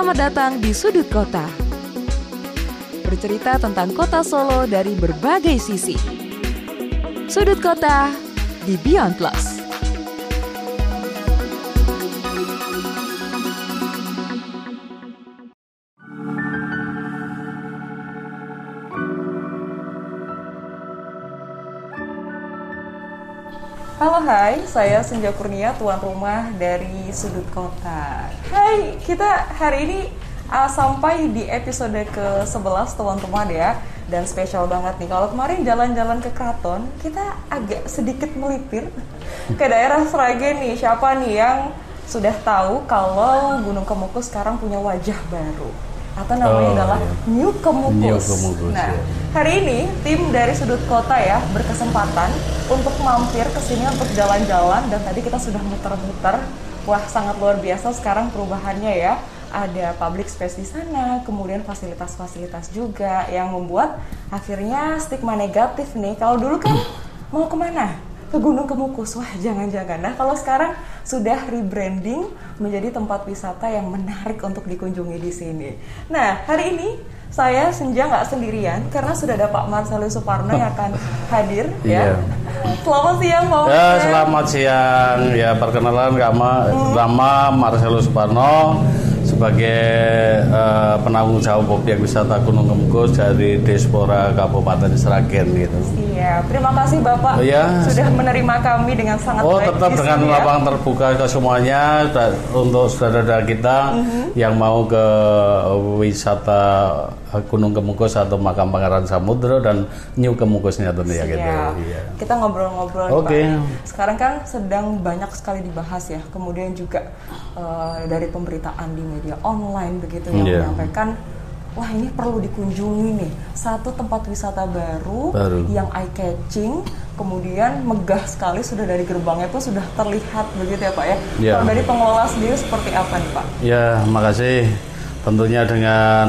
Selamat datang di Sudut Kota. Bercerita tentang kota Solo dari berbagai sisi. Sudut Kota di Beyond Plus. Hai, saya Senja Kurnia, tuan rumah dari Sudut Kota. Hai, kita hari ini uh, sampai di episode ke-11 tuan rumah ya. Dan spesial banget nih, kalau kemarin jalan-jalan ke Kraton, kita agak sedikit melipir ke daerah Sragen nih. Siapa nih yang sudah tahu kalau Gunung Kemukus sekarang punya wajah baru? Atau namanya Oh, adalah iya. New Kemukus. New Kemukus, nah, ya. Hari ini tim dari sudut kota ya berkesempatan untuk mampir ke sini untuk jalan-jalan dan tadi kita sudah muter-muter. Wah, sangat luar biasa sekarang perubahannya ya. Ada public space di sana, kemudian fasilitas-fasilitas juga yang membuat akhirnya stigma negatif nih. Kalau dulu kan mau ke mana? Ke Gunung Kemukus. Wah, jangan-jangan. Nah, kalau sekarang sudah rebranding menjadi tempat wisata yang menarik untuk dikunjungi di sini. Nah, hari ini saya Senja nggak sendirian karena sudah ada Pak Marcelo Suparno yang akan hadir ya. Iya. Selamat siang Pak Ya, selamat siang. Ya, perkenalan nama Hmm. nama Marcelo Suparno sebagai eh, penanggung jawab objek wisata Gunung Kemukus dari Diaspora Kabupaten Sragen gitu. Iya, terima kasih Bapak Oh, ya. sudah menerima kami dengan sangat Oh, baik tetap dengan ya. lapang terbuka ke semuanya untuk saudara-saudara kita Mhm. yang mau ke wisata Gunung Kemukus atau Makam Pangeran Samudro dan New Kemukusnya tentunya gitu. Siap. Iya. Kita ngobrol-ngobrol Oke. Pak. Sekarang kan sedang banyak sekali dibahas ya. Kemudian juga eh, dari pemberitaan di media online begitu yang Iya. menyampaikan wah ini perlu dikunjungi nih. Satu tempat wisata baru, Baru. yang eye catching, kemudian megah sekali sudah dari gerbangnya itu sudah terlihat begitu ya Pak ya. Kalau dari pengelola sendiri seperti apa nih Pak? Ya, makasih. Tentunya dengan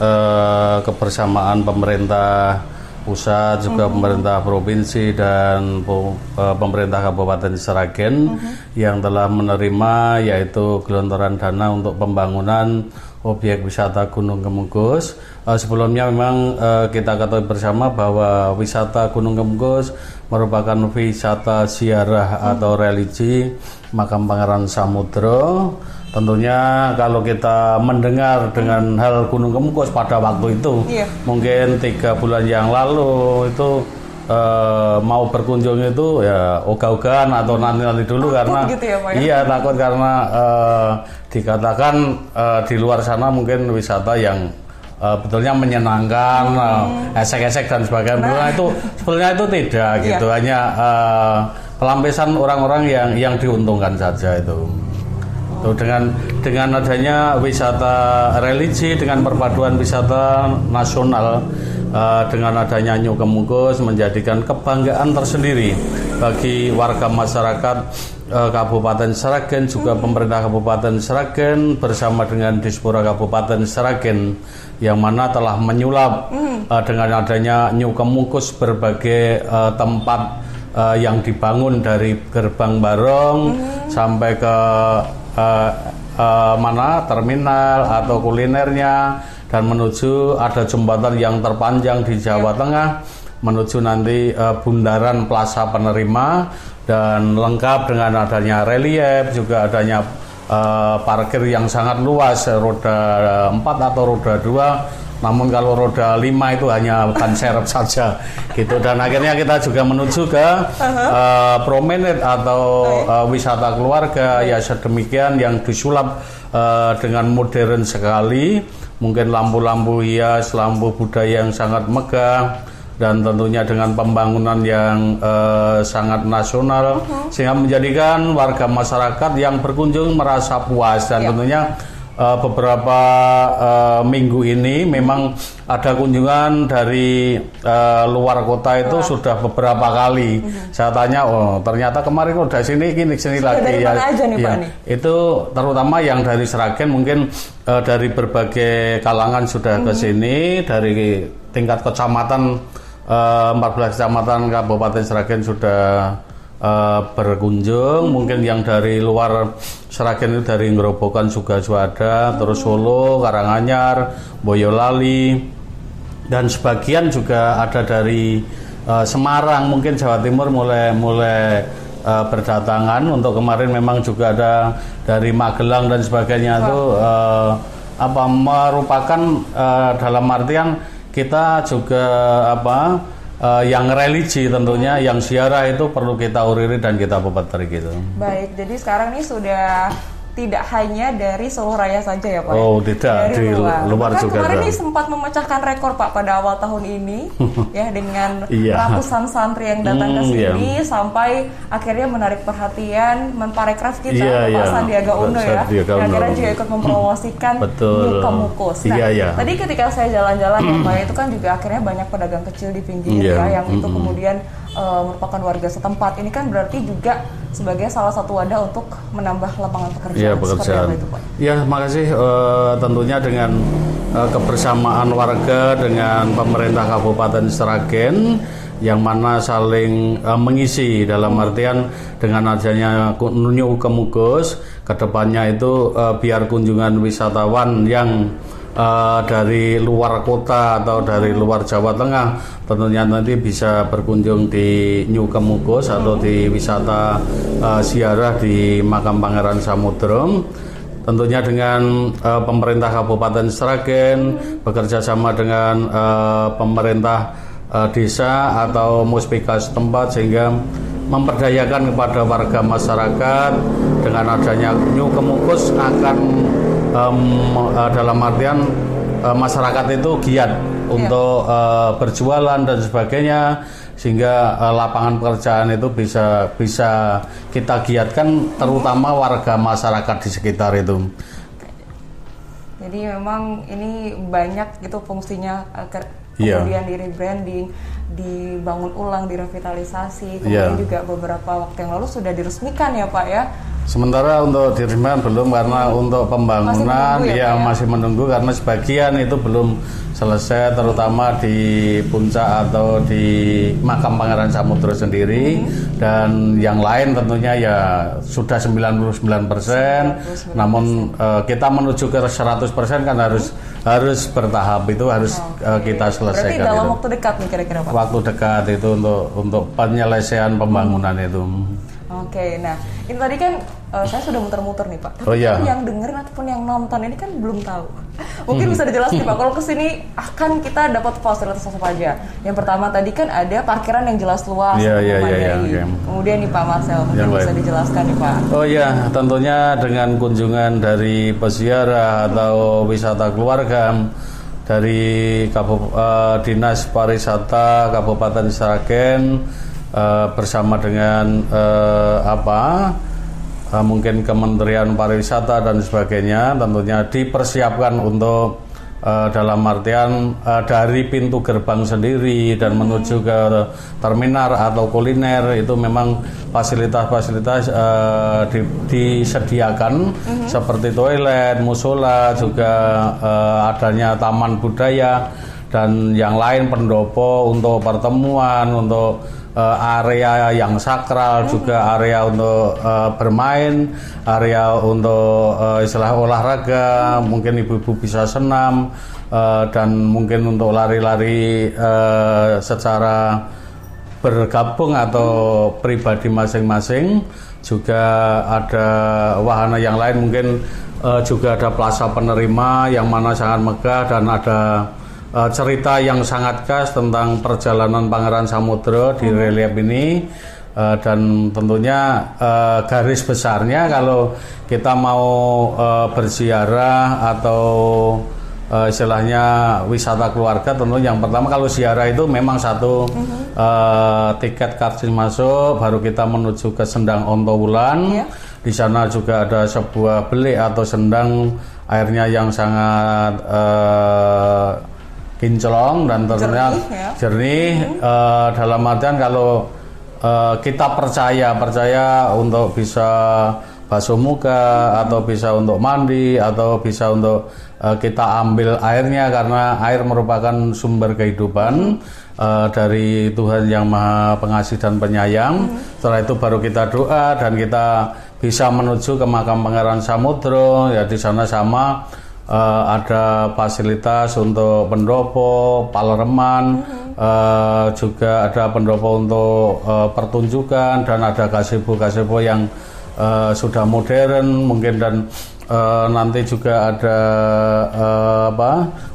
eh, kebersamaan pemerintah pusat juga pemerintah provinsi dan eh, pemerintah Kabupaten Seragen yang telah menerima yaitu gelontoran dana untuk pembangunan objek wisata Gunung Kemukus. Eh, sebelumnya memang eh, kita ketahui bersama bahwa wisata Gunung Kemukus merupakan wisata ziarah atau religi makam Pangeran Samudro. Tentunya kalau kita mendengar dengan hal Gunung Kemukus pada waktu itu, Iya. mungkin tiga bulan yang lalu itu eh, mau berkunjung itu ya ogah-ogahan atau nanti-nanti dulu karena gitu ya, Pak, ya? iya takut karena eh, dikatakan eh, di luar sana mungkin wisata yang eh, betulnya menyenangkan, eh, esek-esek dan sebagainya. Nah, itu sebenarnya itu tidak Iya. gitu, hanya pelampiasan orang-orang yang yang diuntungkan saja itu. Tuh, dengan dengan adanya wisata religi dengan perpaduan wisata nasional eh, dengan adanya New Kemukus menjadikan kebanggaan tersendiri bagi warga masyarakat eh, Kabupaten Seragen juga pemerintah Kabupaten Seragen bersama dengan Dispora Kabupaten Seragen yang mana telah menyulap eh, dengan adanya New Kemukus berbagai eh, tempat eh, yang dibangun dari gerbang Barong sampai ke eh, eh, mana terminal atau kulinernya dan menuju ada jembatan yang terpanjang di Jawa Tengah menuju nanti eh, bundaran Plaza Penerima dan lengkap dengan adanya relief juga adanya eh, parkir yang sangat luas roda 4 atau roda 2 namun kalau roda 5 itu hanya ban serep saja. Gitu. Dan akhirnya kita juga menuju ke eh, promenade atau eh, wisata keluarga. Ya sedemikian yang disulap eh, dengan modern sekali. Mungkin lampu-lampu hias lampu budaya yang sangat megah dan tentunya dengan pembangunan yang eh, sangat nasional. Sehingga menjadikan warga masyarakat yang berkunjung merasa puas dan tentunya eh, beberapa eh, minggu ini memang ada kunjungan dari eh, luar kota itu sudah beberapa kali. Saya tanya, oh ternyata kemarin udah sini gini sini Sudah lagi dari mana aja nih, Pak, Iya. nih? Itu terutama yang dari Seragen mungkin eh, dari berbagai kalangan sudah ke sini dari tingkat kecamatan eh, 14 kecamatan Kabupaten Seragen sudah eh, berkunjung. Mungkin yang dari luar Seragen itu dari Ngerobokan juga ada, terus Solo, Karanganyar, Boyolali, dan sebagian juga ada dari eh, Semarang, mungkin Jawa Timur mulai mulai eh, berdatangan. Untuk kemarin memang juga ada dari Magelang dan sebagainya itu eh, apa merupakan eh, dalam artian kita juga apa eh, yang religi tentunya yang ziarah itu perlu kita uriri dan kita pupetri gitu. Baik, jadi sekarang ini sudah tidak hanya dari Solo Raya saja ya Pak? Oh, tidak, Dari di luar Bahkan juga kemarin ini sempat memecahkan rekor Pak pada awal tahun ini ya dengan Iya. ratusan santri yang datang ke Hmm, iya. sini sampai akhirnya menarik perhatian Menparekraf kita Iya, Bapak iya. Sandiaga Uno ya. Sandiaga yang Uno. akhirnya juga ikut mempromosikan Betul. Mukus. Nah, Iya, iya. tadi ketika saya jalan-jalan ya Pak, itu kan juga akhirnya banyak pedagang kecil di pinggir Iya, ya yang itu mm-mm. kemudian eh, merupakan warga setempat. Ini kan berarti juga sebagai salah satu wadah untuk menambah lapangan pekerjaan. Iya Seperti pekerjaan. apa itu, Pak? Ya makasih Eh, tentunya dengan eh, kebersamaan warga dengan pemerintah Kabupaten Seragen yang mana saling eh, mengisi dalam artian dengan adanya New Kemukus ke depannya itu eh, biar kunjungan wisatawan yang eh, dari luar kota atau dari luar Jawa Tengah tentunya nanti bisa berkunjung di New Kemukus atau di wisata eh, ziarah di makam Pangeran Samudra tentunya dengan eh, pemerintah Kabupaten Sragen bekerja sama dengan eh, pemerintah eh, desa atau muspika setempat sehingga memperdayakan kepada warga masyarakat. Dengan adanya New Kemukus akan eh, dalam artian eh, masyarakat itu giat untuk eh, berjualan dan sebagainya sehingga eh, lapangan pekerjaan itu bisa bisa kita giatkan terutama warga masyarakat di sekitar itu. Jadi memang ini banyak gitu fungsinya Iya. kemudian di rebranding, dibangun ulang, direvitalisasi, Iya. kemudian juga beberapa waktu yang lalu sudah diresmikan ya Pak ya. Sementara untuk diriman belum karena untuk pembangunan menunggu ya, ya, Pak, ya? masih menunggu karena sebagian itu belum selesai terutama di puncak atau di makam Pangeran Samudra sendiri Hmm. dan yang lain tentunya ya sudah 99% namun eh, kita menuju ke 100% kan harus harus bertahap itu harus eh, kita Berarti selesaikan dalam itu. waktu dekat nih kira-kira Pak. Waktu dekat itu untuk untuk penyelesaian pembangunan itu. Oke, nah ini tadi kan eh, saya sudah muter-muter nih Pak. Tapi Oh, iya. yang dengerin ataupun yang nonton ini kan belum tahu. Mungkin bisa dijelaskan Pak. Kalau ke sini akan kita dapat fasilitas apa aja? Yang pertama tadi kan ada parkiran yang jelas luas, Iya, iya, iya, memadai. iya, iya. Kemudian nih Pak Marcel, mungkin Yang bisa dijelaskan nih Pak. Oh ya, tentunya dengan kunjungan dari peziarah atau wisata keluarga dari Kabup- eh, Dinas Pariwisata Kabupaten Sragen eh, bersama dengan eh, apa eh, mungkin Kementerian Pariwisata dan sebagainya tentunya dipersiapkan untuk eh, dalam artian eh, dari pintu gerbang sendiri dan menuju ke terminal atau kuliner itu memang fasilitas-fasilitas eh, di- disediakan. Seperti toilet, musola, juga eh, adanya taman budaya dan yang lain pendopo untuk pertemuan, untuk eh, area yang sakral, juga area untuk eh, bermain, area untuk eh, istilah olahraga, mungkin ibu-ibu bisa senam eh, dan mungkin untuk lari-lari eh, secara bergabung atau pribadi masing-masing juga ada wahana yang lain. Mungkin eh, juga ada plaza penerima yang mana sangat megah dan ada eh, cerita yang sangat khas tentang perjalanan Pangeran Samudra di relief ini Eh, dan tentunya eh, garis besarnya kalau kita mau eh, berziarah atau eh, istilahnya wisata keluarga tentu yang pertama kalau ziarah itu memang satu eh, tiket karcis masuk baru kita menuju ke Sendang Ontowulan Iya. di sana juga ada sebuah belik atau sendang airnya yang sangat eh, kinclong dan tentunya Jernih, ya. jernih. Eh, dalam artian kalau eh, kita percaya percaya untuk bisa basuh muka atau bisa untuk mandi atau bisa untuk eh, kita ambil airnya karena air merupakan sumber kehidupan eh, dari Tuhan yang Maha Pengasih dan Penyayang. Setelah itu baru kita doa dan kita bisa menuju ke makam Pangeran Samudro. Ya di sana sama eh, ada fasilitas untuk pendopo, palereman, eh, juga ada pendopo untuk eh, pertunjukan dan ada gazebo-gazebo yang eh, sudah modern. Mungkin dan eh, nanti juga ada eh, apa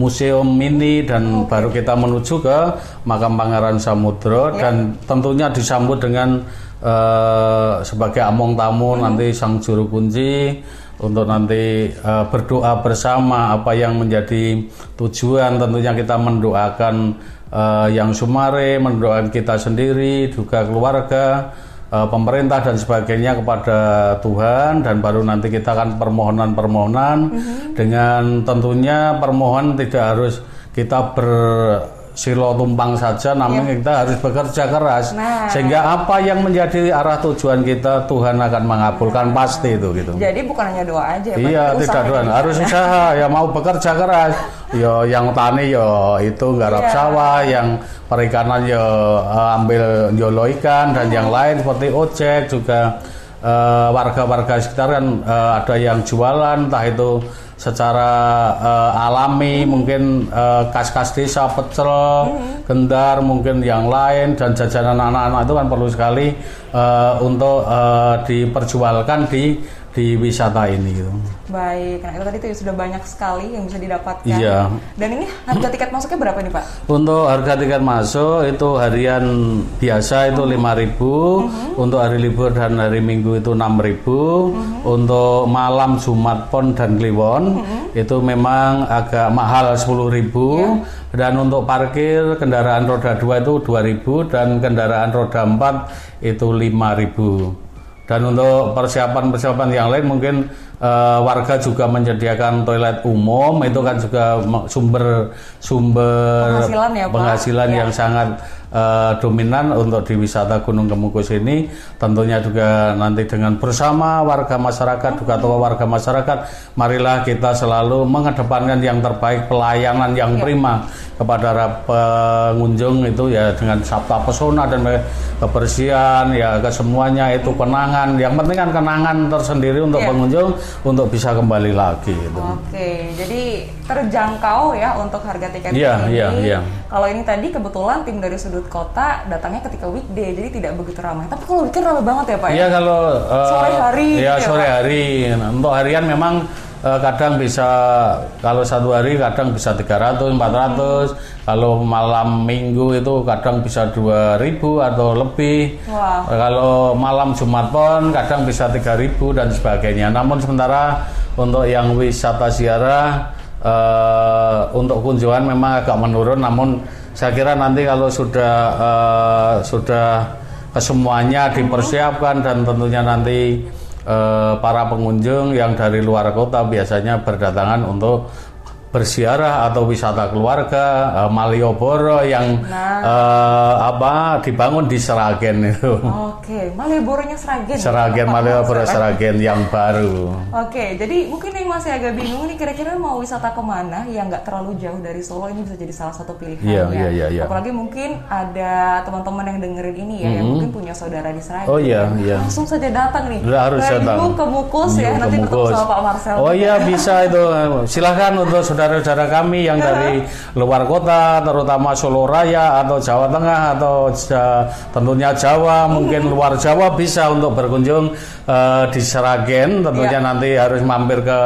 museum mini dan baru kita menuju ke makam Pangeran Samudro dan tentunya disambut dengan eh, sebagai among tamu nanti sang juru kunci untuk nanti eh, berdoa bersama apa yang menjadi tujuan tentunya kita mendoakan eh, yang sumare mendoakan kita sendiri juga keluarga eh, pemerintah dan sebagainya kepada Tuhan. Dan baru nanti kita akan permohonan-permohonan dengan tentunya permohonan tidak harus kita bersilo tumpang saja namun kita harus bekerja keras Nah. sehingga apa yang menjadi arah tujuan kita Tuhan akan mengabulkan pasti itu gitu. Jadi bukan hanya doa aja, Iya, tapi tidak usaha doa, harus usaha. Ya mau bekerja keras. Yo yang tani yo itu garap Iya. sawah, yang perikanan yo eh, ambil jolo ikan dan yang lain seperti ojek juga eh, warga-warga sekitar kan eh, ada yang jualan entah itu secara eh, alami mungkin eh, kas-kas desa pecel, gendar mungkin yang lain dan jajanan anak-anak itu kan perlu sekali eh, untuk eh, diperjualkan di di wisata ini gitu. Baik, nah itu tadi tuh sudah banyak sekali yang bisa didapatkan. Iya. Dan ini harga tiket masuknya berapa nih Pak? Untuk harga tiket masuk itu harian biasa itu 5.000, untuk hari libur dan hari Minggu itu 6.000, untuk malam Jumat Pon dan Kliwon itu memang agak mahal 10.000 dan untuk parkir kendaraan roda 2 itu 2.000 dan kendaraan roda 4 itu 5.000. Dan untuk persiapan-persiapan yang lain mungkin eh, warga juga menyediakan toilet umum itu kan juga sumber sumber Penghasilan ya, Pak? penghasilan Ya. yang sangat eh, dominan untuk di wisata Gunung Kemukus ini tentunya juga nanti dengan bersama warga masyarakat juga tua warga masyarakat marilah kita selalu mengedepankan yang terbaik pelayanan yang Ya. prima kepada para pengunjung itu ya dengan sabta pesona dan kebersihan ya kesemuanya itu kenangan yang penting kan kenangan tersendiri untuk Iya. pengunjung untuk bisa kembali lagi gitu. Oke, jadi terjangkau ya untuk harga tiket Iya, ini. iya, iya. Kalau ini tadi kebetulan tim dari sudut kota datangnya ketika weekday, jadi tidak begitu ramai. Tapi kalau weekend ramai banget ya Pak ya? Iya kalau eh, Sore hari ya gitu ya, sore Pak? hari. Untuk harian memang eh, kadang bisa kalau satu hari kadang bisa 300, 400. Kalau malam minggu itu kadang bisa 2000 atau lebih. Eh, Kalau malam Jumat pun kadang bisa 3000 dan sebagainya. Namun sementara untuk yang wisata ziarah eh, untuk kunjungan memang agak menurun namun saya kira nanti kalau sudah eh, sudah kesemuanya dipersiapkan dan tentunya nanti eh, para pengunjung yang dari luar kota biasanya berdatangan untuk berziarah atau wisata keluarga eh, Malioboro yang Nah. eh, apa dibangun di Seragen itu. Oke, Malioboro-nya Seragen. Seragen Apa Malioboro? Seragen yang baru. Oke, jadi mungkin yang masih agak bingung nih kira-kira mau wisata ke mana yang nggak terlalu jauh dari Solo ini bisa jadi salah satu pilihan Iya, ya. iya, iya, iya. Apalagi mungkin ada teman-teman yang dengerin ini ya, yang mungkin punya saudara di Seragen. Oh, iya, iya. Langsung saja datang nih. Udah harus Ke datang. Ke Mukus ya, nanti ketemu sama Pak Marcel. Oh iya bisa itu. Silahkan untuk saudara-saudara kami yang dari luar kota, terutama Solo Raya atau Jawa Tengah atau ja- tentunya Jawa, mungkin luar Jawa bisa untuk berkunjung eh, di Seragen. Tentunya Iya. nanti harus mampir ke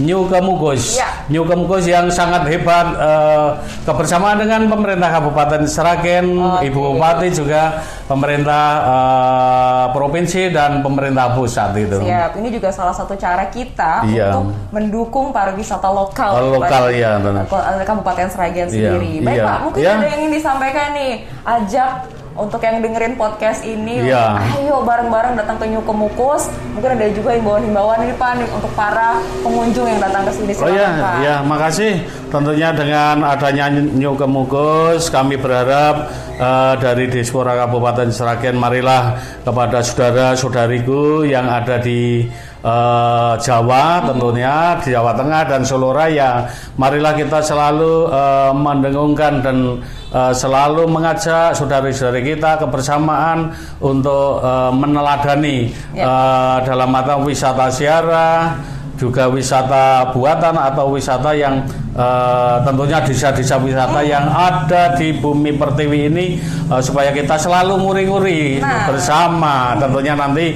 New Kemukus. Iya. New Kemukus yang sangat hebat eh, kebersamaan dengan pemerintah Kabupaten Seragen, Oke. Ibu Bupati juga pemerintah eh, provinsi dan pemerintah pusat itu. Siap, ini juga salah satu cara kita Iya. untuk mendukung pariwisata lokal. Lokal, iya, benar. Kabupaten Seragen Iya, sendiri. Baik iya. Pak, mungkin Iya. ada yang ingin disampaikan nih. Ajak untuk yang dengerin podcast ini, Iya. ayo bareng-bareng datang ke New Kemukus. Mungkin ada juga himbauan-himbauan ini Pak untuk para pengunjung yang datang ke sini. Oh ya, Pak. ya, makasih. Tentunya dengan adanya New Kemukus, kami berharap eh, dari Dispora Kabupaten Seragen, marilah kepada saudara-saudariku yang ada di eh, Jawa tentunya di Jawa Tengah dan Solo Raya. Marilah kita selalu eh, mendengungkan dan eh, selalu mengajak saudari-saudari kita kebersamaan untuk eh, meneladani eh, dalam mata wisata ziarah juga wisata buatan atau wisata yang eh, tentunya desa-desa wisata yang ada di bumi pertiwi ini eh, supaya kita selalu nguri-nguri Nah. bersama. Tentunya nanti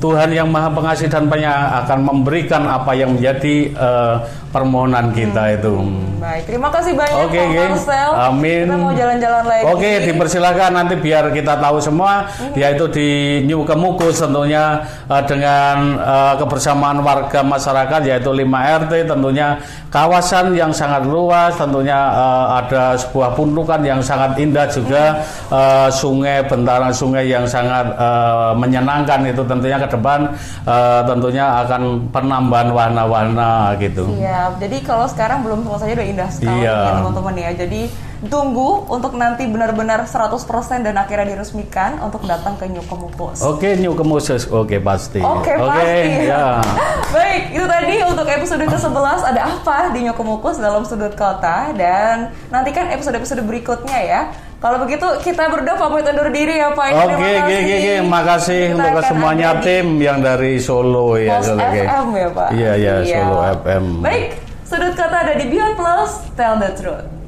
Tuhan yang Maha Pengasih dan Penyayang akan memberikan apa yang menjadi eh, permohonan kita itu. Baik, terima kasih banyak Oke, Pak. Marcel. Amin. Kita mau jalan-jalan lagi. Oke, dipersilakan nanti biar kita tahu semua, yaitu di New Kemukus tentunya eh, dengan eh, kebersamaan warga masyarakat yaitu 5 RT tentunya kawasan yang sangat luas, tentunya eh, ada sebuah pundukan yang sangat indah juga eh, sungai bentaran sungai yang sangat eh, menyenangkan itu tentunya ke depan eh, tentunya akan penambahan warna-warna gitu. Siap. Jadi kalau sekarang belum selesai udah indah sekali Iya. ya teman-teman ya. Jadi tunggu untuk nanti benar-benar 100% dan akhirnya diresmikan untuk datang ke New Komukus. Oke, New Kemukus, oke pasti. Oke, pasti. ya. Baik, itu tadi untuk episode ke-11 ada apa di Nyokomukus dalam sudut kota dan nantikan episode-episode berikutnya ya. Kalau begitu kita berdua pamit undur diri ya Pak. Oke, Terima oke, kasih. oke, oke. Makasih Kita untuk semuanya tim yang dari Solo ya, Solo. FM ya Pak. Iya, iya, Solo FM. Baik, sudut kota ada di Beyond Plus, Tell the Truth.